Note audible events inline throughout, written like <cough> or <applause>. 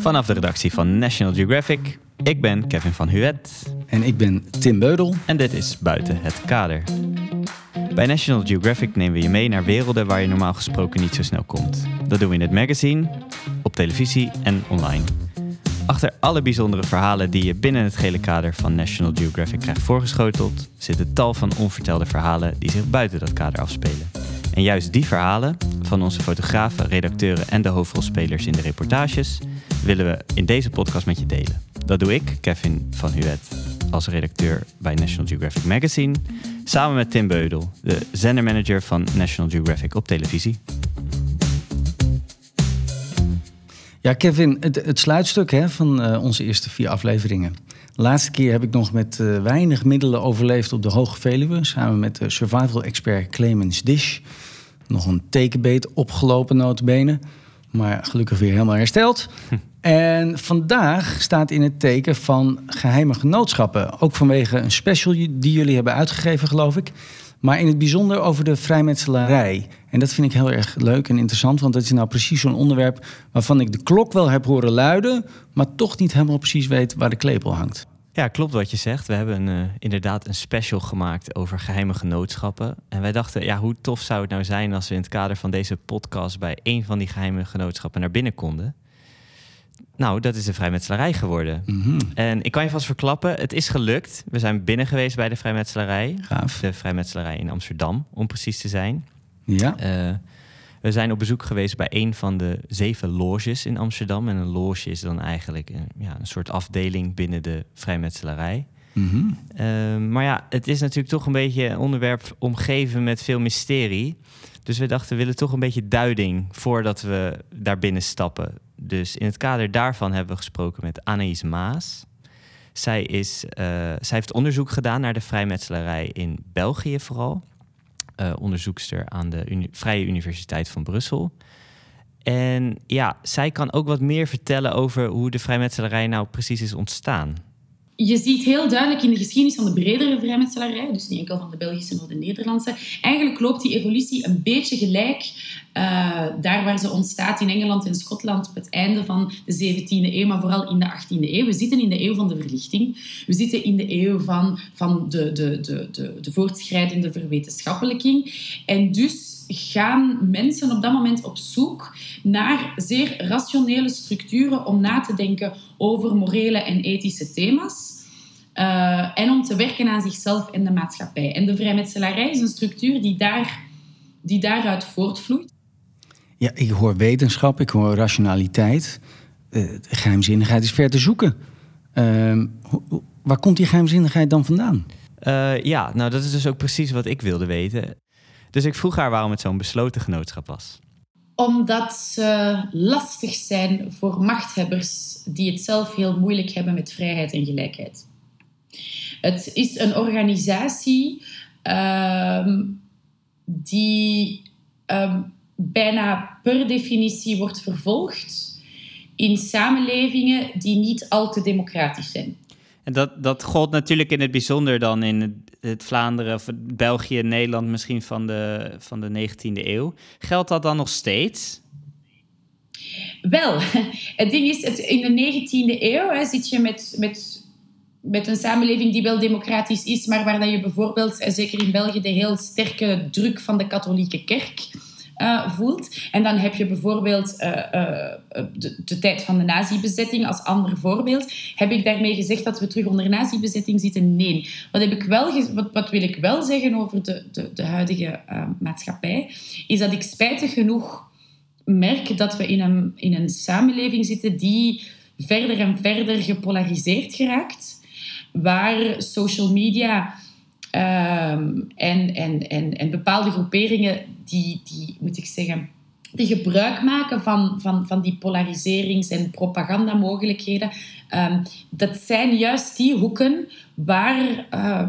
Vanaf de redactie van National Geographic. Ik ben Kevin van Huet. En ik ben Tim Beudel. En dit is Buiten het Kader. Bij National Geographic nemen we je mee naar werelden waar je normaal gesproken niet zo snel komt. Dat doen we in het magazine, op televisie en online. Achter alle bijzondere verhalen die je binnen het gele kader van National Geographic krijgt voorgeschoteld, zitten tal van onvertelde verhalen die zich buiten dat kader afspelen. En juist die verhalen van onze fotografen, redacteuren en de hoofdrolspelers in de reportages willen we in deze podcast met je delen. Dat doe ik, Kevin van Huet, als redacteur bij National Geographic Magazine, samen met Tim Beudel, de zendermanager van National Geographic op televisie. Ja, Kevin, het, het sluitstuk hè, van uh, onze eerste vier afleveringen. De laatste keer heb ik nog met uh, weinig middelen overleefd op de Hoge Veluwe... samen met de survival-expert Clemens Dish. Nog een tekenbeet opgelopen notabene, maar gelukkig weer helemaal hersteld. <laughs> En vandaag staat in het teken van geheime genootschappen. Ook vanwege een special die jullie hebben uitgegeven, geloof ik. Maar in het bijzonder over de vrijmetselarij. En dat vind ik heel erg leuk en interessant, want dat is nou precies zo'n onderwerp waarvan ik de klok wel heb horen luiden, maar toch niet helemaal precies weet waar de klepel hangt. Ja, klopt wat je zegt. We hebben uh, inderdaad een special gemaakt over geheime genootschappen. En wij dachten, ja, hoe tof zou het nou zijn als we in het kader van deze podcast bij een van die geheime genootschappen naar binnen konden. Nou, dat is de vrijmetselarij geworden. Mm -hmm. En ik kan je vast verklappen, het is gelukt. We zijn binnen geweest bij de vrijmetselarij. Gaaf. De vrijmetselarij in Amsterdam, om precies te zijn. Ja. Uh, we zijn op bezoek geweest bij een van de zeven loges in Amsterdam. En een loge is dan eigenlijk een, ja, een soort afdeling binnen de vrijmetselarij. Mm -hmm. uh, maar ja, het is natuurlijk toch een beetje een onderwerp omgeven met veel mysterie. Dus we dachten, we willen toch een beetje duiding voordat we daar binnen stappen. Dus in het kader daarvan hebben we gesproken met Anaïs Maas. Zij, is, uh, zij heeft onderzoek gedaan naar de vrijmetselarij in België vooral. Uh, onderzoekster aan de Vrije Universiteit van Brussel. En ja, zij kan ook wat meer vertellen over hoe de vrijmetselarij nou precies is ontstaan. Je ziet heel duidelijk in de geschiedenis van de bredere vrijmetselarij, dus niet enkel van de Belgische, maar de Nederlandse, eigenlijk loopt die evolutie een beetje gelijk uh, daar waar ze ontstaat in Engeland en Schotland op het einde van de 17e eeuw, maar vooral in de 18e eeuw. We zitten in de eeuw van de verlichting. We zitten in de eeuw van, van de, de, de, de, de voortschrijdende verwetenschappelijking. En dus gaan mensen op dat moment op zoek naar zeer rationele structuren om na te denken over morele en ethische thema's. Uh, en om te werken aan zichzelf en de maatschappij. En de vrijmetselarij is een structuur die, daar, die daaruit voortvloeit. Ja, ik hoor wetenschap, ik hoor rationaliteit. Uh, geheimzinnigheid is ver te zoeken. Uh, waar komt die geheimzinnigheid dan vandaan? Uh, ja, nou dat is dus ook precies wat ik wilde weten. Dus ik vroeg haar waarom het zo'n besloten genootschap was. Omdat ze lastig zijn voor machthebbers die het zelf heel moeilijk hebben met vrijheid en gelijkheid. Het is een organisatie uh, die uh, bijna per definitie wordt vervolgd in samenlevingen die niet al te democratisch zijn. En dat, dat gold natuurlijk in het bijzonder dan in het, Vlaanderen of België, Nederland misschien van de, van de 19e eeuw. Geldt dat dan nog steeds? Wel, <laughs> het ding is, het, in de 19e eeuw hè, zit je met, met, met een samenleving die wel democratisch is, maar waar dat je bijvoorbeeld, zeker in België, de heel sterke druk van de katholieke kerk uh, voelt. En dan heb je bijvoorbeeld uh, uh, de, de, tijd van de nazi-bezetting als ander voorbeeld. Heb ik daarmee gezegd dat we terug onder nazi-bezetting zitten? Nee. Wat, heb ik wel wat, wat, wil ik wel zeggen over de, de, de huidige maatschappij? Is dat ik spijtig genoeg merk dat we in een, in een samenleving zitten die verder en verder gepolariseerd geraakt. Waar social media Um, en, en, en, en bepaalde groeperingen die, die, moet ik zeggen, die gebruik maken van, van, van die polariserings- en propagandamogelijkheden. Um, dat zijn juist die hoeken waar uh,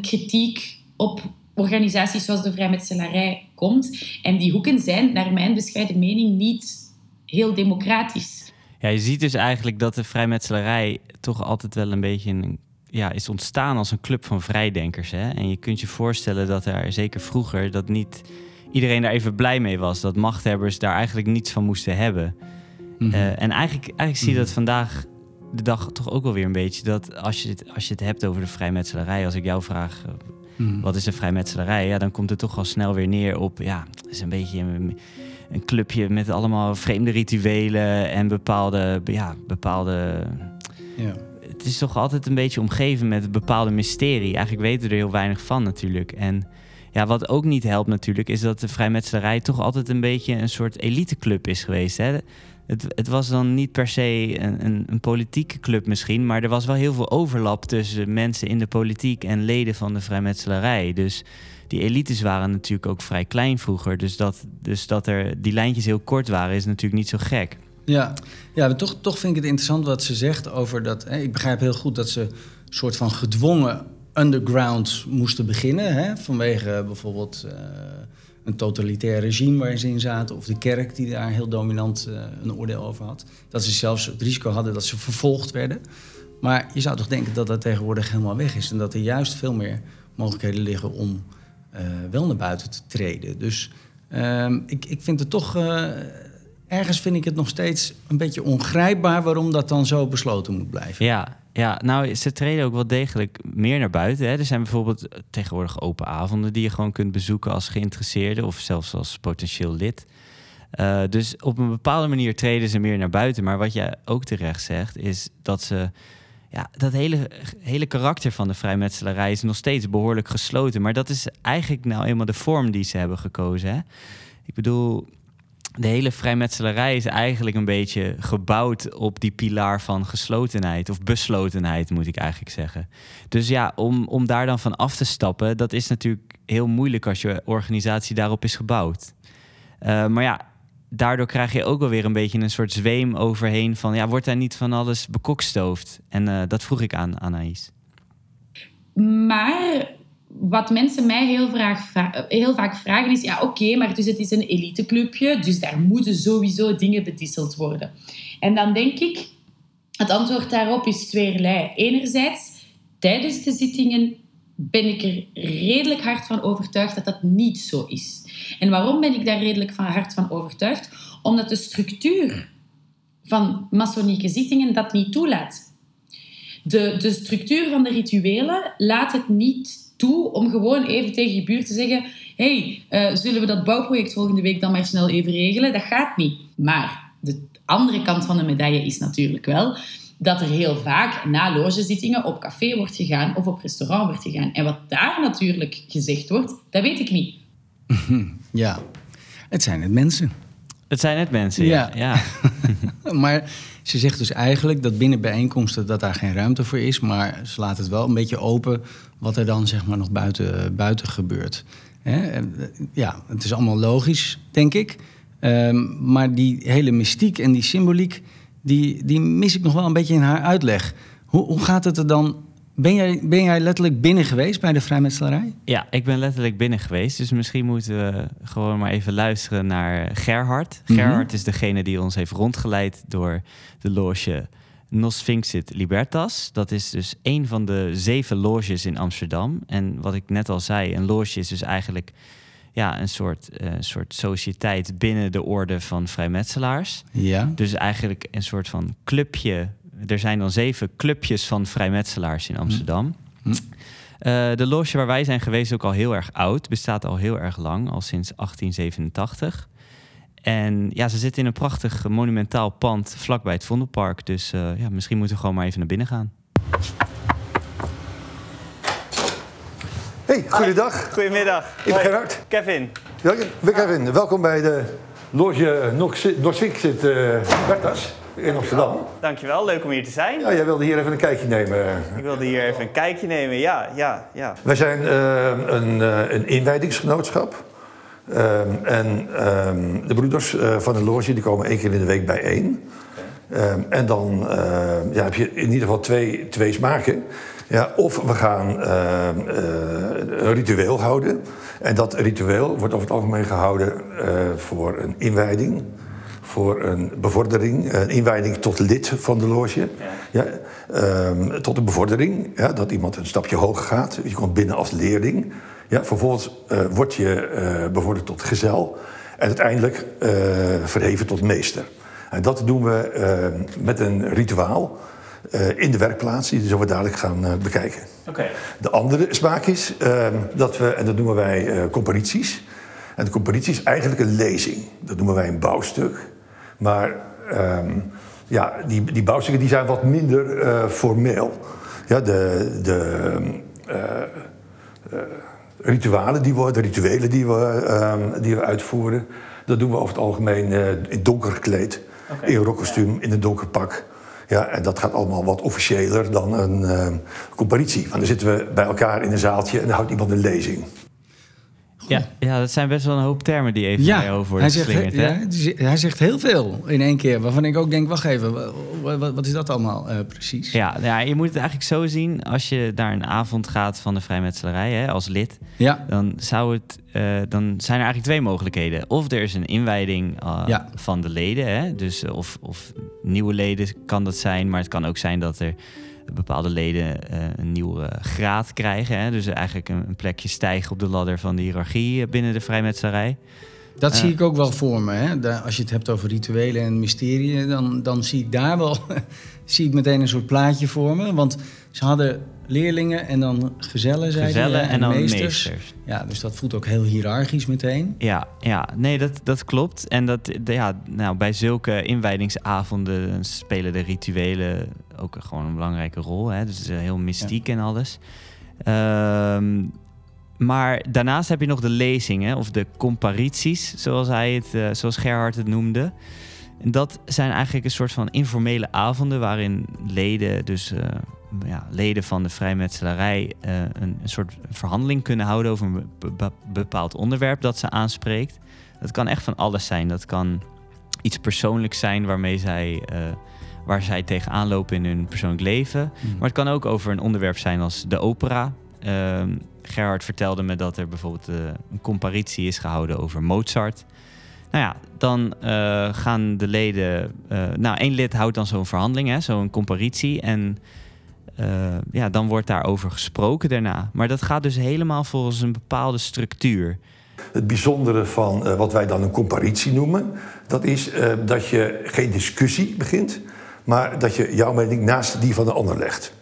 kritiek op organisaties zoals de vrijmetselarij komt. En die hoeken zijn, naar mijn bescheiden mening, niet heel democratisch. Ja, je ziet dus eigenlijk dat de vrijmetselarij toch altijd wel een beetje een ja, is ontstaan als een club van vrijdenkers. Hè? En je kunt je voorstellen dat er zeker vroeger dat niet iedereen daar even blij mee was. Dat machthebbers daar eigenlijk niets van moesten hebben. Mhm. Eh, en eigenlijk, eigenlijk zie je dat vandaag de dag toch ook wel weer een beetje. Dat als je het, als je het hebt over de vrijmetselarij, als ik jou vraag. Mhm. Wat is een vrijmetselarij? Ja, dan komt het toch al snel weer neer op. Ja, het is een beetje een, een clubje met allemaal vreemde rituelen en bepaalde. Ja, bepaalde ja. Het is toch altijd een beetje omgeven met een bepaalde mysterie. Eigenlijk weten we er heel weinig van natuurlijk. En ja, wat ook niet helpt natuurlijk, is dat de vrijmetselarij toch altijd een beetje een soort eliteclub is geweest. Hè? Het, het was dan niet per se een, een, een, politieke club misschien, maar er was wel heel veel overlap tussen mensen in de politiek en leden van de vrijmetselarij. Dus die elites waren natuurlijk ook vrij klein vroeger. Dus dat, dus dat er die lijntjes heel kort waren, is natuurlijk niet zo gek. Ja, ja maar toch, toch vind ik het interessant wat ze zegt over dat. Hè, ik begrijp heel goed dat ze een soort van gedwongen underground moesten beginnen. Hè, vanwege bijvoorbeeld uh, een totalitair regime waarin ze in zaten. Of de kerk die daar heel dominant uh, een oordeel over had. Dat ze zelfs het risico hadden dat ze vervolgd werden. Maar je zou toch denken dat dat tegenwoordig helemaal weg is. En dat er juist veel meer mogelijkheden liggen om uh, wel naar buiten te treden. Dus ehm, ik, ik vind het toch ergens vind ik het nog steeds een beetje ongrijpbaar waarom dat dan zo besloten moet blijven. Ja, ja, nou, ze treden ook wel degelijk meer naar buiten. Hè. Er zijn bijvoorbeeld tegenwoordig open avonden die je gewoon kunt bezoeken als geïnteresseerde of zelfs als potentieel lid. Uh, dus op een bepaalde manier treden ze meer naar buiten. Maar wat jij ook terecht zegt, is dat ze. Ja, dat hele, hele karakter van de vrijmetselarij is nog steeds behoorlijk gesloten. Maar dat is eigenlijk nou eenmaal de vorm die ze hebben gekozen. Hè? Ik bedoel, de hele vrijmetselarij is eigenlijk een beetje gebouwd op die pilaar van geslotenheid. Of beslotenheid, moet ik eigenlijk zeggen. Dus ja, om, om daar dan van af te stappen, dat is natuurlijk heel moeilijk als je organisatie daarop is gebouwd. Uh, maar ja, daardoor krijg je ook wel weer een beetje een soort zweem overheen van, ja, wordt daar niet van alles bekokstoofd? En uh, dat vroeg ik aan Anaïs. Maar wat mensen mij heel, heel vaak vragen is: ja, oké, maar dus het is een eliteclubje, dus daar moeten sowieso dingen bedisseld worden. En dan denk ik, het antwoord daarop is tweerlei. Enerzijds, tijdens de zittingen ben ik er redelijk hard van overtuigd dat dat niet zo is. En waarom ben ik daar redelijk van hard van overtuigd? Omdat de structuur van masonieke zittingen dat niet toelaat. De, de structuur van de rituelen laat het niet toe om gewoon even tegen je buurt te zeggen: hey, uh, zullen we dat bouwproject volgende week dan maar snel even regelen? Dat gaat niet. Maar de andere kant van de medaille is natuurlijk wel dat er heel vaak na logezittingen op café wordt gegaan of op restaurant wordt gegaan. En wat daar natuurlijk gezegd wordt, dat weet ik niet. <laughs> Ja, het zijn het mensen. Het zijn het mensen, ja. ja. <laughs> maar ze zegt dus eigenlijk dat binnen bijeenkomsten dat daar geen ruimte voor is. Maar ze laat het wel een beetje open wat er dan zeg maar nog buiten, buiten gebeurt. Hè? Ja, het is allemaal logisch, denk ik. Um, maar die hele mystiek en die symboliek, die, die mis ik nog wel een beetje in haar uitleg. Hoe, hoe gaat het er dan ben jij, ben jij letterlijk binnen geweest bij de vrijmetselarij? Ja, ik ben letterlijk binnen geweest. Dus misschien moeten we gewoon maar even luisteren naar Gerhard. Mm Gerhard is degene die ons heeft rondgeleid door de loge Nos Finxit Libertas. Dat is dus een van de zeven loges in Amsterdam. En wat ik net al zei, een loge is dus eigenlijk ja, een soort, uh, soort sociëteit binnen de orde van vrijmetselaars. Ja. Dus eigenlijk een soort van clubje er zijn dan zeven clubjes van vrijmetselaars in Amsterdam. Hm. Uh, de loge waar wij zijn geweest is ook al heel erg oud. Bestaat al heel erg lang, al sinds 1887. En ja, ze zitten in een prachtig monumentaal pand vlakbij het Vondelpark. Dus uh, ja, misschien moeten we gewoon maar even naar binnen gaan. Hey, goedendag. Goedemiddag. Ik ben Gerard. Kevin. Ja, Kevin, welkom bij de loge Noordzink zit uh, Bertas in Amsterdam. Dankjewel, leuk om hier te zijn. Ja, jij wilde hier even een kijkje nemen. Ik wilde hier even een kijkje nemen, ja, ja, ja. Wij zijn uh, een, uh, een inwijdingsgenootschap. Uh, en ehm, de broeders eh, van de loge die komen één keer in de week bijeen. Okay. Ehm, en dan ja, heb je in ieder geval twee, twee smaken. Ja, of we gaan een ritueel houden. En dat ritueel wordt over het algemeen gehouden voor een inwijding voor een bevordering, een inwijding tot lid van de loge. Ja. Ehm, tot een bevordering, ja, dat iemand een stapje hoger gaat. Je komt binnen als leerling. Ja, vervolgens uh, word je uh, bevorderd tot gezel. En uiteindelijk uh, verheven tot meester. En dat doen we eh, met een rituaal eh, in de werkplaats, die we zo dadelijk gaan eh, bekijken. De andere smaak is ehm, dat we, en dat noemen wij eh comparities. En de comparitie is eigenlijk een lezing. Dat noemen wij een bouwstuk. Maar ehm, ja, die, die bouwstukken die zijn wat minder eh, formeel. Ja, de, de eh, eh, ritualen die we, de rituelen die we, ehm, die we uitvoeren, dat doen we over het algemeen in donker gekleed. Oké. In een rockkostuum, in een donker pak. Ja, en dat gaat allemaal wat officiëler dan een comparitie. Want dan zitten we bij elkaar in een zaaltje en dan houdt iemand een lezing. Ja, ja, dat zijn best wel een hoop termen die even bij over worden hij zegt, ja, hij zegt heel veel in één keer. Waarvan ik ook denk, wacht even, wa- wa- wat, is dat allemaal eh, precies? Ja, ja, je moet het eigenlijk zo zien. Als je naar een avond gaat van de vrijmetselarij hè, als lid... Ja, dan, zou het, eh, dan zijn er eigenlijk twee mogelijkheden. Of er is een inwijding eh, Ja. van de leden. Hè? Dus of, of nieuwe leden kan dat zijn. Maar het kan ook zijn dat er bepaalde leden eh, een nieuwe graad krijgen. Hè? Dus eigenlijk een, een plekje stijgen op de ladder van de hiërarchie eh, binnen de vrijmetselarij. dat zie ik ook wel voor me. Hè? Als je het hebt over rituelen en mysterieën, dan, dan zie ik daar wel <laughs> zie ik meteen een soort plaatje voor me. Want ze hadden leerlingen en dan gezellen, Gezellen en dan meesters. meesters. Ja, dus dat voelt ook heel hiërarchisch meteen. Ja, ja, nee, dat, dat klopt. En dat, de- ja, nou, bij zulke inwijdingsavonden spelen de rituelen ook gewoon een belangrijke rol. Hè? Dus eh, heel mystiek en alles. Ehm, maar daarnaast heb je nog de lezingen of de comparities, zoals, hij het, eh, zoals Gerhard het noemde. En dat zijn eigenlijk een soort van informele avonden waarin leden, dus eh, ja, leden van de vrijmetselarij, een, een soort verhandeling kunnen houden over een be- be- bepaald onderwerp dat ze aanspreekt. Dat kan echt van alles zijn. Dat kan iets persoonlijks zijn waarmee zij, waar zij tegenaan lopen in hun persoonlijk leven. Maar het kan ook over een onderwerp zijn als de opera. Ehm, Gerhard vertelde me dat er bijvoorbeeld eh, een comparitie is gehouden over Mozart. Nou ja, dan eh, gaan de leden. eh, nou, één lid houdt dan zo'n verhandeling, hè, zo'n comparitie. En eh, ja, dan wordt daarover gesproken daarna. Maar dat gaat dus helemaal volgens een bepaalde structuur. Het bijzondere van eh, wat wij dan een comparitie noemen, dat is eh, dat je geen discussie begint, maar dat je jouw mening naast die van de ander legt.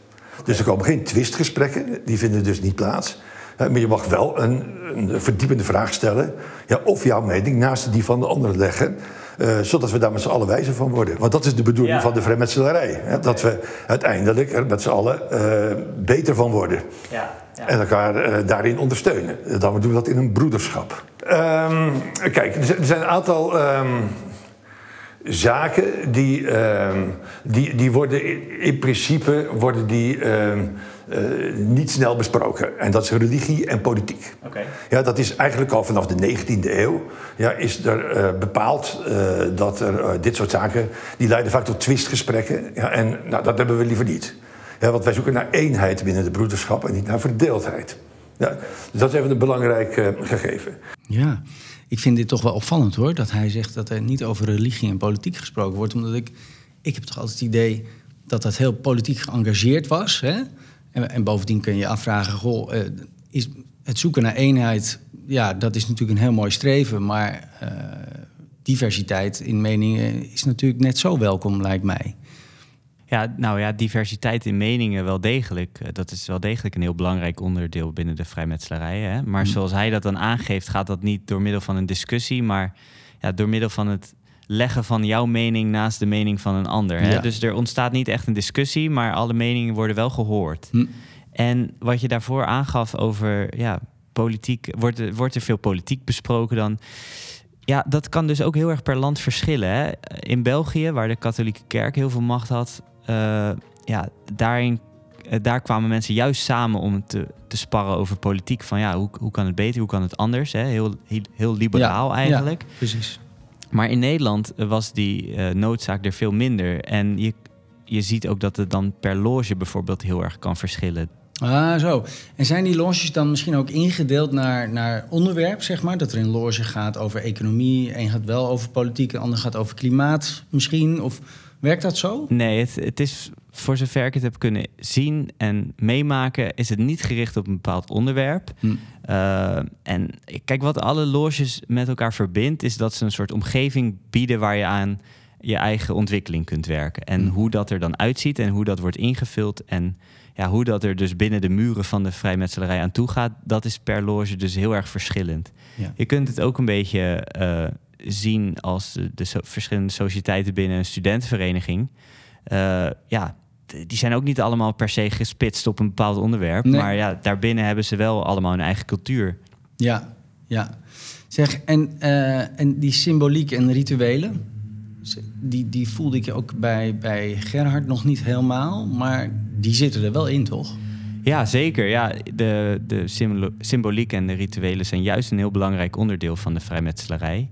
Dus er komen geen twistgesprekken, die vinden dus niet plaats. Eh, maar je mag wel een, een verdiepende vraag stellen, ja, of jouw mening naast die van de ander leggen. eh, zodat we daar met z'n allen wijzer van worden. Want dat is de bedoeling Ja. van de vrijmetselarij. Hè? Dat we uiteindelijk er met z'n allen eh, beter van worden. Ja, En elkaar eh, daarin ondersteunen. Dan doen we dat in een broederschap. Ehm, kijk, er zijn- er zijn een aantal ehm, zaken die, ehm, die, die worden in, in principe worden die, ehm, eh, niet snel besproken. En dat is religie en politiek. Oké. Ja, dat is eigenlijk al vanaf de 19e eeuw. Ja, is er eh, bepaald eh, dat er dit soort zaken. die leiden vaak tot twistgesprekken. Ja, en nou, dat hebben we liever niet. Ja, want wij zoeken naar eenheid binnen de broederschap en niet naar verdeeldheid. Ja, dus dat is even een belangrijk eh, gegeven. Ja, ik vind dit toch wel opvallend hoor. Dat hij zegt dat er niet over religie en politiek gesproken wordt. Omdat ik, ik heb toch altijd het idee dat dat heel politiek geëngageerd was. Hè? En, en bovendien kun je afvragen, goh, eh, is het zoeken naar eenheid, ja, dat is natuurlijk een heel mooi streven. Maar eh, diversiteit in meningen is natuurlijk net zo welkom, lijkt mij. Ja, nou ja, diversiteit in meningen wel degelijk. Eh, Dat is wel degelijk een heel belangrijk onderdeel binnen de vrijmetselarij. Hè? Maar zoals hij dat dan aangeeft, gaat dat niet door middel van een discussie, maar ja, door middel van het leggen van jouw mening naast de mening van een ander. Hè? Ja. Dus er ontstaat niet echt een discussie, maar alle meningen worden wel gehoord. Hm. En wat je daarvoor aangaf over ja, politiek, wordt er, wordt er veel politiek besproken dan? Ja, dat kan dus ook heel erg per land verschillen. Hè? In België, waar de katholieke kerk heel veel macht had, ja, daarin, eh, daar kwamen mensen juist samen om te, te sparren over politiek. Van ja, hoe, hoe kan het beter, hoe kan het anders? Hè? Heel, heel, heel liberaal Ja, eigenlijk. Ja, precies. Maar in Nederland eh, was die eh, noodzaak er veel minder. En je, je ziet ook dat het dan per loge bijvoorbeeld heel erg kan verschillen. Ah, zo. En zijn die loges dan misschien ook ingedeeld naar, naar onderwerp, zeg maar? Dat er een loge gaat over economie, een gaat wel over politiek, een ander gaat over klimaat misschien? Of werkt dat zo? Nee, het, het is voor zover ik het heb kunnen zien en meemaken, is het niet gericht op een bepaald onderwerp. Hm. Uh, en kijk, wat alle loges met elkaar verbindt, is dat ze een soort omgeving bieden waar je aan je eigen ontwikkeling kunt werken. En Mm. hoe dat er dan uitziet en hoe dat wordt ingevuld en ja, hoe dat er dus binnen de muren van de vrijmetselarij aan toe gaat, dat is per loge dus heel erg verschillend. Ja. Je kunt het ook een beetje eh, zien als de, de so- verschillende sociëteiten binnen een studentenvereniging. Eh, ja, die zijn ook niet allemaal per se gespitst op een bepaald onderwerp. Nee. Maar ja, daarbinnen hebben ze wel allemaal hun eigen cultuur. Ja, ja. Zeg, en, eh, en die symboliek en rituelen, die, die voelde ik ook bij, bij Gerhard nog niet helemaal, maar die zitten er wel in, toch? Ja, zeker. Ja, de, de symboliek en de rituelen zijn juist een heel belangrijk onderdeel van de vrijmetselarij.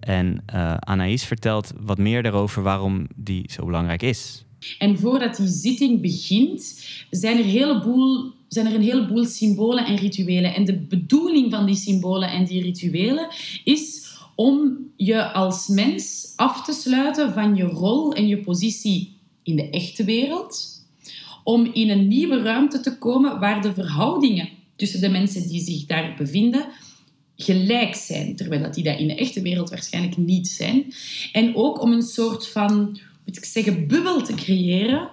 En eh Anaïs vertelt wat meer daarover waarom die zo belangrijk is. En voordat die zitting begint, zijn er, heleboel, zijn er een heleboel symbolen en rituelen. En de bedoeling van die symbolen en die rituelen is om je als mens af te sluiten van je rol en je positie in de echte wereld. Om in een nieuwe ruimte te komen waar de verhoudingen tussen de mensen die zich daar bevinden gelijk zijn, terwijl dat die dat in de echte wereld waarschijnlijk niet zijn. En ook om een soort van, moet ik zeggen, bubbel te creëren,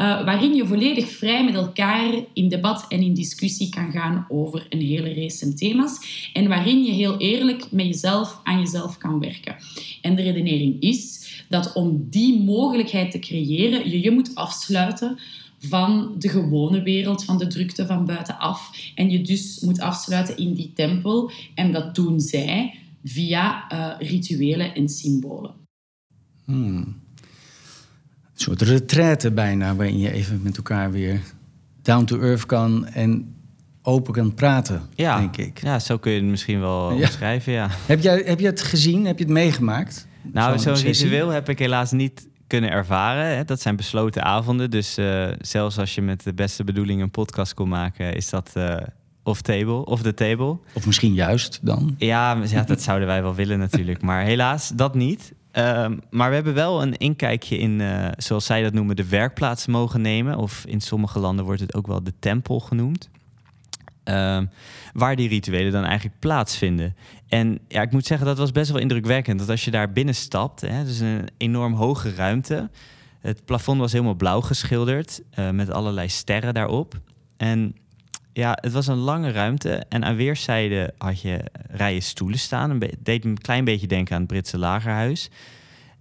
eh, waarin je volledig vrij met elkaar in debat en in discussie kan gaan over een hele race thema's. En waarin je heel eerlijk met jezelf aan jezelf kan werken. En de redenering is dat om die mogelijkheid te creëren, je je moet afsluiten van de gewone wereld, van de drukte van buitenaf. En je dus moet afsluiten in die tempel. En dat doen zij via eh, rituelen en symbolen. Hmm. Een soort retraite bijna, waarin je even met elkaar weer down to earth kan en open kan praten, Ja, denk ik. ja zo kun je het misschien wel Ja. omschrijven, ja. Heb, jij, heb je het gezien? Heb je het meegemaakt? Nou, zo'n sessie? ritueel heb ik helaas niet kunnen ervaren. Hè. Dat zijn besloten avonden. Dus eh, zelfs als je met de beste bedoeling een podcast kon maken, is dat eh off table, off the table. Of misschien juist dan? Ja, ja, dat zouden wij wel willen natuurlijk. Maar helaas, dat niet. Ehm, maar we hebben wel een inkijkje in, eh, zoals zij dat noemen, de werkplaats mogen nemen. Of in sommige landen wordt het ook wel de tempel genoemd. Ehm, waar die rituelen dan eigenlijk plaatsvinden. En ja, ik moet zeggen, dat was best wel indrukwekkend. Dat als je daar binnenstapt, hè, dus een enorm hoge ruimte. Het plafond was helemaal blauw geschilderd, eh, met allerlei sterren daarop. En ja, het was een lange ruimte. En aan weerszijden had je rijen stoelen staan. Be- deed me een klein beetje denken aan het Britse lagerhuis.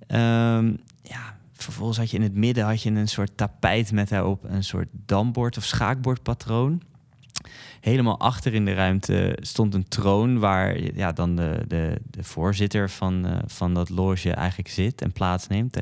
Ehm, ja, vervolgens had je in het midden had je een soort tapijt met daarop een soort dambord of schaakbordpatroon. Helemaal achter in de ruimte stond een troon waar ja, dan de, de, de voorzitter van, eh, van dat loge eigenlijk zit en plaatsneemt.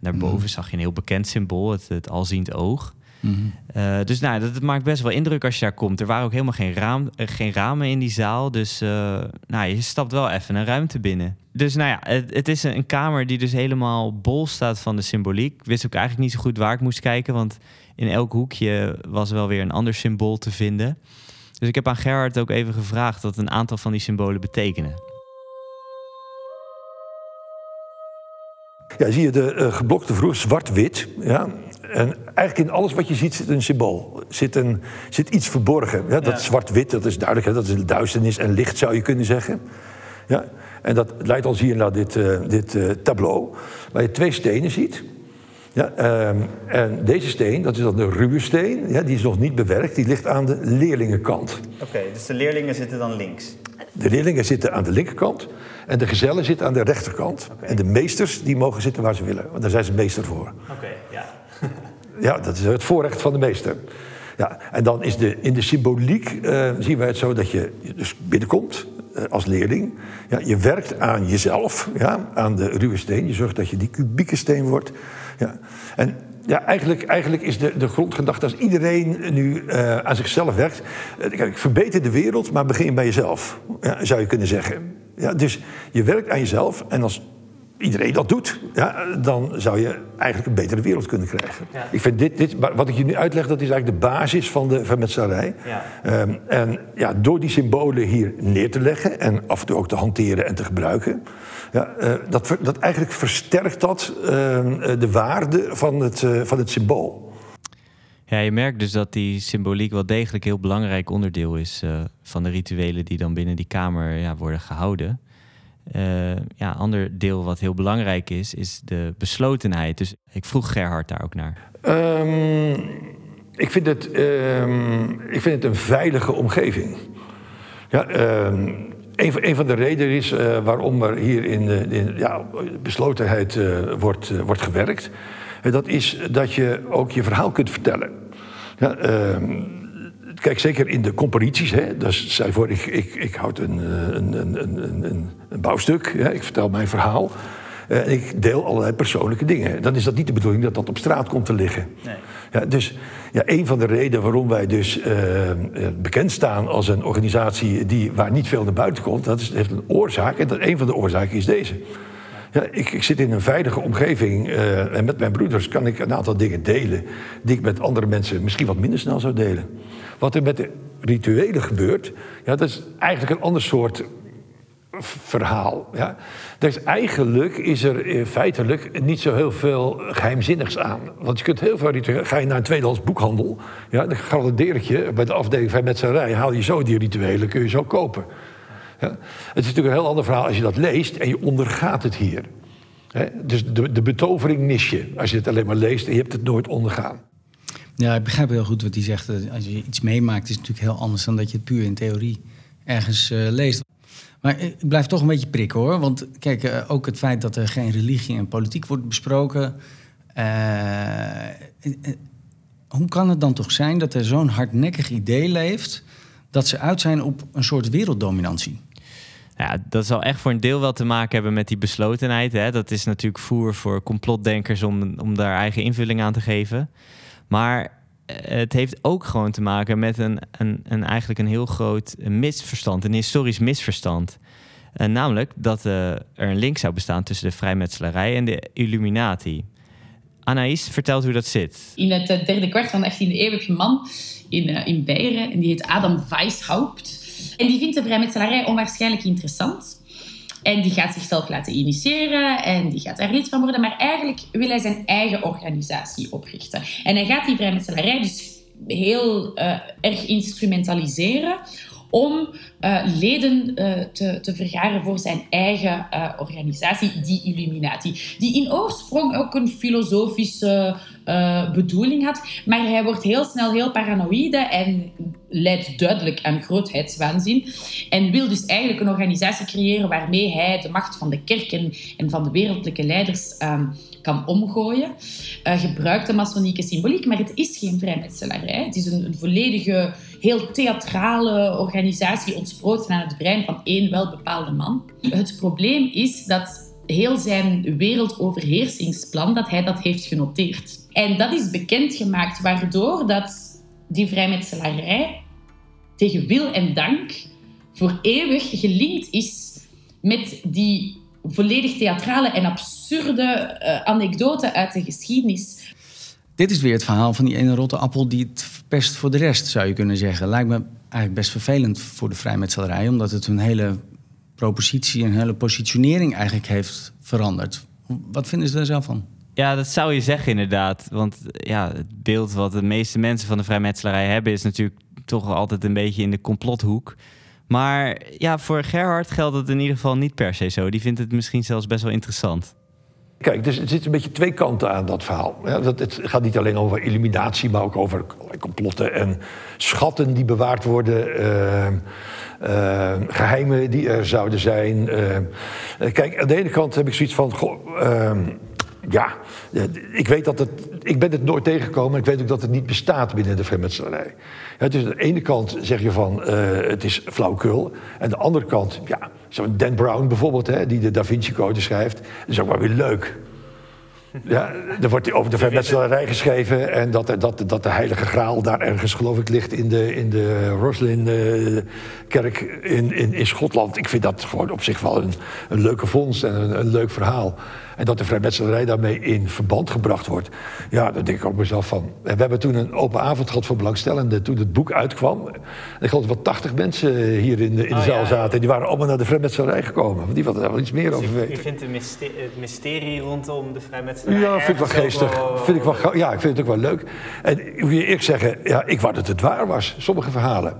Daarboven zag je een heel bekend symbool, het, het alziend oog. Mhm. Eh, dus nou, dat, dat maakt best wel indruk als je daar komt. Er waren ook helemaal geen, raam, eh, geen ramen in die zaal. Dus eh, nou, je stapt wel even een ruimte binnen. Dus nou ja, het, het is een, een kamer die dus helemaal bol staat van de symboliek. Ik wist ook eigenlijk niet zo goed waar ik moest kijken. Want in elk hoekje was wel weer een ander symbool te vinden. Dus ik heb aan Gerhard ook even gevraagd wat een aantal van die symbolen betekenen. Ja, zie je de eh, geblokte vloer, zwart-wit. Ja? En eigenlijk in alles wat je ziet zit een symbool. Zit, een, zit iets verborgen. Ja? Dat zwart-wit, dat is duidelijk. Hè? Dat is duisternis en licht, zou je kunnen zeggen. Ja? En dat leidt ons hier naar dit, eh, dit eh, tableau. Waar je twee stenen ziet. Ja, ehm, en deze steen, dat is dan de ruwe steen. Ja, die is nog niet bewerkt. Die ligt aan de leerlingenkant. Oké, dus de leerlingen zitten dan links. De leerlingen zitten aan de linkerkant en de gezellen zitten aan de rechterkant. En de meesters die mogen zitten waar ze willen, want daar zijn ze meester voor. Oké, ja. Ja, dat is het voorrecht van de meester. Ja, en dan is de, in de symboliek eh, zien wij het zo dat je dus binnenkomt eh, als leerling. Ja, je werkt aan jezelf, ja, aan de ruwe steen. Je zorgt dat je die kubieke steen wordt. Ja. En ja, eigenlijk, eigenlijk is de, de grondgedachte als iedereen nu eh, aan zichzelf werkt. kijk, verbeter de wereld, maar begin bij jezelf, ja, zou je kunnen zeggen. Ja, dus je werkt aan jezelf en als iedereen dat doet, ja, dan zou je eigenlijk een betere wereld kunnen krijgen. Ik vind dit, dit, wat ik je nu uitleg, dat is eigenlijk de basis van de vermetselarij. Ja. Ehm, en ja, door die symbolen hier neer te leggen en af en toe ook te hanteren en te gebruiken, ja, eh, dat, dat eigenlijk versterkt dat ehm, eh, de waarde van het, eh, van het symbool. Ja, je merkt dus dat die symboliek wel degelijk een heel belangrijk onderdeel is eh, van de rituelen die dan binnen die kamer ja, worden gehouden. Uh, ja, ander deel wat heel belangrijk is, is de beslotenheid. Dus ik vroeg Gerhard daar ook naar. Um, ik, vind het, um, ik vind het een veilige omgeving. Ja, um, een, van de redenen is uh, waarom er hier in, in ja, beslotenheid uh, wordt, wordt gewerkt. dat is dat je ook je verhaal kunt vertellen. Ja, kijk, zeker in de comparities. Hè, dus zij voor, ik, ik, ik houd een, een, een, een, een bouwstuk, hè, ik vertel mijn verhaal. En ik deel allerlei persoonlijke dingen. Dan is dat niet de bedoeling dat dat op straat komt te liggen. Nee. Ja, dus ja, een van de redenen waarom wij dus uh, bekend staan als een organisatie die, waar niet veel naar buiten komt, dat is, heeft een oorzaak. En dat, een van de oorzaken is deze. Ja, ik, ik zit in een veilige omgeving uh, en met mijn broeders kan ik een aantal dingen delen die ik met andere mensen misschien wat minder snel zou delen. Wat er met de rituelen gebeurt, ja, dat is eigenlijk een ander soort verhaal. Ja. Dus eigenlijk is er feitelijk niet zo heel veel geheimzinnigs aan. Want je kunt heel veel rituelen. Ga je naar een tweedehands boekhandel, ja, dan garandeer ik je bij de afdeling van metselarij haal je zo die rituelen, kun je zo kopen. Het is natuurlijk een heel ander verhaal als je dat leest en je ondergaat het hier. dus de, de betovering mis je als je het alleen maar leest en je hebt het nooit ondergaan. Ja, ik begrijp heel goed wat hij zegt. Als je iets meemaakt, is het natuurlijk heel anders dan dat je het puur in theorie ergens uh, leest. Maar ik blijf toch een beetje prikken hoor. Want kijk, eh, ook het feit dat er geen religie en politiek wordt besproken. Hoe kan het dan toch zijn dat er zo'n hardnekkig idee leeft. dat ze uit zijn op een soort werelddominantie? Ja, dat zal echt voor een deel wel te maken hebben met die beslotenheid. Hè? Dat is natuurlijk voer voor complotdenkers om, om daar eigen invulling aan te geven. Maar het heeft ook gewoon te maken met een, een, een eigenlijk een heel groot misverstand, een historisch misverstand. Uh, namelijk dat uh, er een link zou bestaan tussen de vrijmetselarij en de Illuminati. Anaïs vertelt hoe dat zit. In het uh, derde kwart van de 18e eeuw man in, in Beieren en die heet Adam Weishaupt. En die vindt de vrijmetselarij onwaarschijnlijk interessant. En die gaat zichzelf laten initiëren en die gaat daar lid van worden. Maar eigenlijk wil hij zijn eigen organisatie oprichten. En hij gaat die vrijmetselarij dus heel uh, erg instrumentaliseren om uh, leden uh, te, te, vergaren voor zijn eigen organisatie, die Illuminati. Die in oorsprong ook een filosofische bedoeling had, maar hij wordt heel snel heel paranoïde en leidt duidelijk aan grootheidswaanzin. En wil dus eigenlijk een organisatie creëren waarmee hij de macht van de kerken en van de wereldlijke leiders ehm, kan omgooien. Uh, gebruikt de masonieke symboliek, maar het is geen vrijmetselarij. Het is een, een volledige, heel theatrale organisatie ontsproten aan het brein van één welbepaalde man. Het probleem is dat heel zijn wereldoverheersingsplan, dat hij dat heeft genoteerd. En dat is bekendgemaakt, waardoor dat die vrijmetselarij tegen wil en dank voor eeuwig gelinkt is met die volledig theatrale en absurde uh, anekdote uit de geschiedenis. Dit is weer het verhaal van die ene rotte appel die het verpest voor de rest, zou je kunnen zeggen. Lijkt me eigenlijk best vervelend voor de vrijmetselarij, omdat het hun hele propositie en hele positionering eigenlijk heeft veranderd. Wat vinden ze daar zelf van? Ja, dat zou je zeggen inderdaad. Want ja, het beeld wat de meeste mensen van de vrijmetselarij hebben... is natuurlijk toch altijd een beetje in de complothoek. Maar ja, voor Gerhard geldt het in ieder geval niet per se zo. Die vindt het misschien zelfs best wel interessant. Kijk, dus er zitten een beetje twee kanten aan dat verhaal. Het gaat niet alleen over illuminatie, maar ook over complotten en schatten die bewaard worden. Uh, uh, geheimen die er zouden zijn. Uh, kijk, aan de ene kant heb ik zoiets van. Ehm, ja, ik weet dat het. Ik ben het nooit tegengekomen. Ik weet ook dat het niet bestaat binnen de vrijmetselarij. Dus aan de ene kant zeg je van uh, het is flauwkul. En aan de andere kant, ja, zo'n Dan Brown bijvoorbeeld, hè, die de Da Vinci Code schrijft, dat is ook wel weer leuk. Ja, er wordt over de vrijmetselarij geschreven en dat, dat, dat de heilige graal daar ergens, geloof ik, ligt in de, in de Roslin-kerk in, in, in Schotland. Ik vind dat gewoon op zich wel een, een leuke vondst en een, een leuk verhaal. En dat de vrijmetselarij daarmee in verband gebracht wordt. Ja, daar denk ik ook mezelf van. En we hebben toen een open avond gehad voor belangstellenden. Toen het boek uitkwam. En ik geloof dat wel 80 mensen hier in de, in de oh, zaal zaten. En die waren allemaal naar de vrijmetselarij gekomen. Want die hadden daar wel iets meer dus over weten. Je vindt het mysterie rondom de vrijmetselarij Ja, vind ik wel geestig. Vind ik wel, ja, ik vind het ook wel leuk. En ik moet je eerlijk zeggen, ja, ik wou dat het waar was. Sommige verhalen.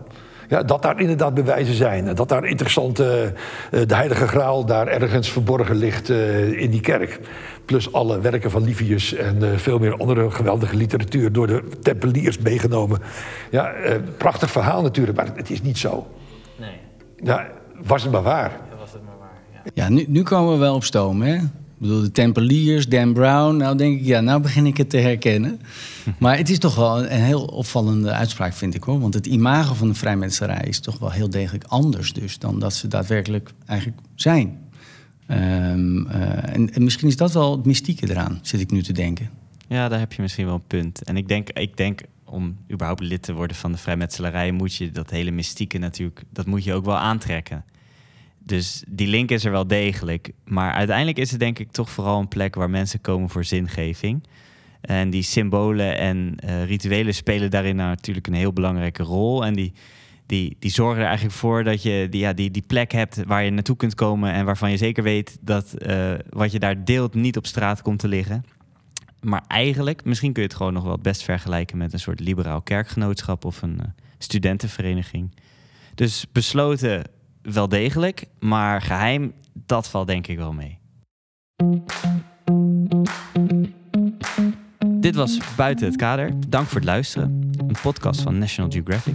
Ja, dat daar inderdaad bewijzen zijn. Dat daar interessante, uh, de heilige graal daar ergens verborgen ligt uh, in die kerk. Plus alle werken van Livius en uh, veel meer andere geweldige literatuur door de tempeliers meegenomen. Ja, prachtig verhaal natuurlijk, maar het is niet zo. Nee. Ja, was het maar waar. Ja, was het maar waar, ja. ja nu, nu komen we wel op stoom, hè? Ik bedoel, de Tempeliers, Dan Brown. Nou denk ik, ja, nou begin ik het te herkennen. <laughs> Maar het is toch wel een heel opvallende uitspraak, vind ik hoor. Want het imago van de vrijmetselarij is toch wel heel degelijk anders dus... dan dat ze daadwerkelijk eigenlijk zijn. Um, uh, en, en, misschien is dat wel het mystieke eraan, zit ik nu te denken. Ja, daar heb je misschien wel een punt. En ik denk, ik denk om überhaupt lid te worden van de vrijmetselarij... moet je dat hele mystieke natuurlijk, dat moet je ook wel aantrekken. Dus die link is er wel degelijk. Maar uiteindelijk is het denk ik toch vooral een plek waar mensen komen voor zingeving. En die symbolen en uh, rituelen spelen daarin natuurlijk een heel belangrijke rol. En die, die, die zorgen er eigenlijk voor dat je die, ja, die, die plek hebt waar je naartoe kunt komen. En waarvan je zeker weet dat uh, wat je daar deelt niet op straat komt te liggen. Maar eigenlijk, misschien kun je het gewoon nog wel best vergelijken met een soort liberaal kerkgenootschap of een uh, studentenvereniging. Dus besloten wel degelijk, maar geheim, dat valt denk ik wel mee. Dit was Buiten het Kader. Dank voor het luisteren. Een podcast van National Geographic.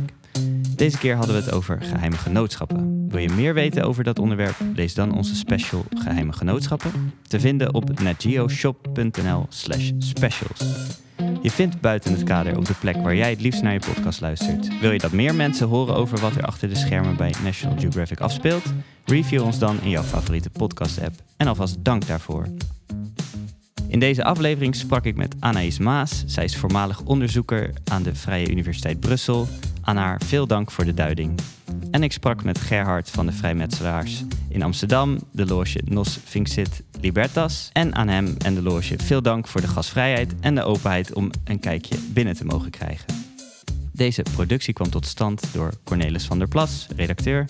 Deze keer hadden we het over geheime genootschappen. Wil je meer weten over dat onderwerp? Lees dan onze special Geheime Genootschappen. Te vinden op netgeoshop.nl/slash specials. Je vindt buiten het kader op de plek waar jij het liefst naar je podcast luistert. Wil je dat meer mensen horen over wat er achter de schermen bij National Geographic afspeelt? Review ons dan in jouw favoriete podcast-app. En alvast dank daarvoor. In deze aflevering sprak ik met Anaïs Maas. Zij is voormalig onderzoeker aan de Vrije Universiteit Brussel. Aan haar veel dank voor de duiding. En ik sprak met Gerhard van de Vrijmetselaars in Amsterdam, de loge Nos Finxit Libertas. En aan hem en de loge veel dank voor de gastvrijheid en de openheid om een kijkje binnen te mogen krijgen. Deze productie kwam tot stand door Cornelis van der Plas, redacteur.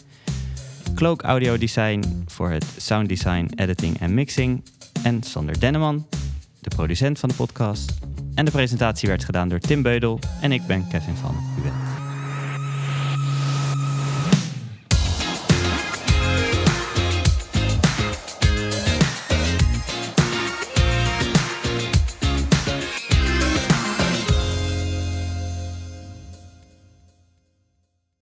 Cloak Audio Design voor het sound design, editing en mixing. En Sander Denneman, de producent van de podcast. En de presentatie werd gedaan door Tim Beudel en ik ben Kevin van.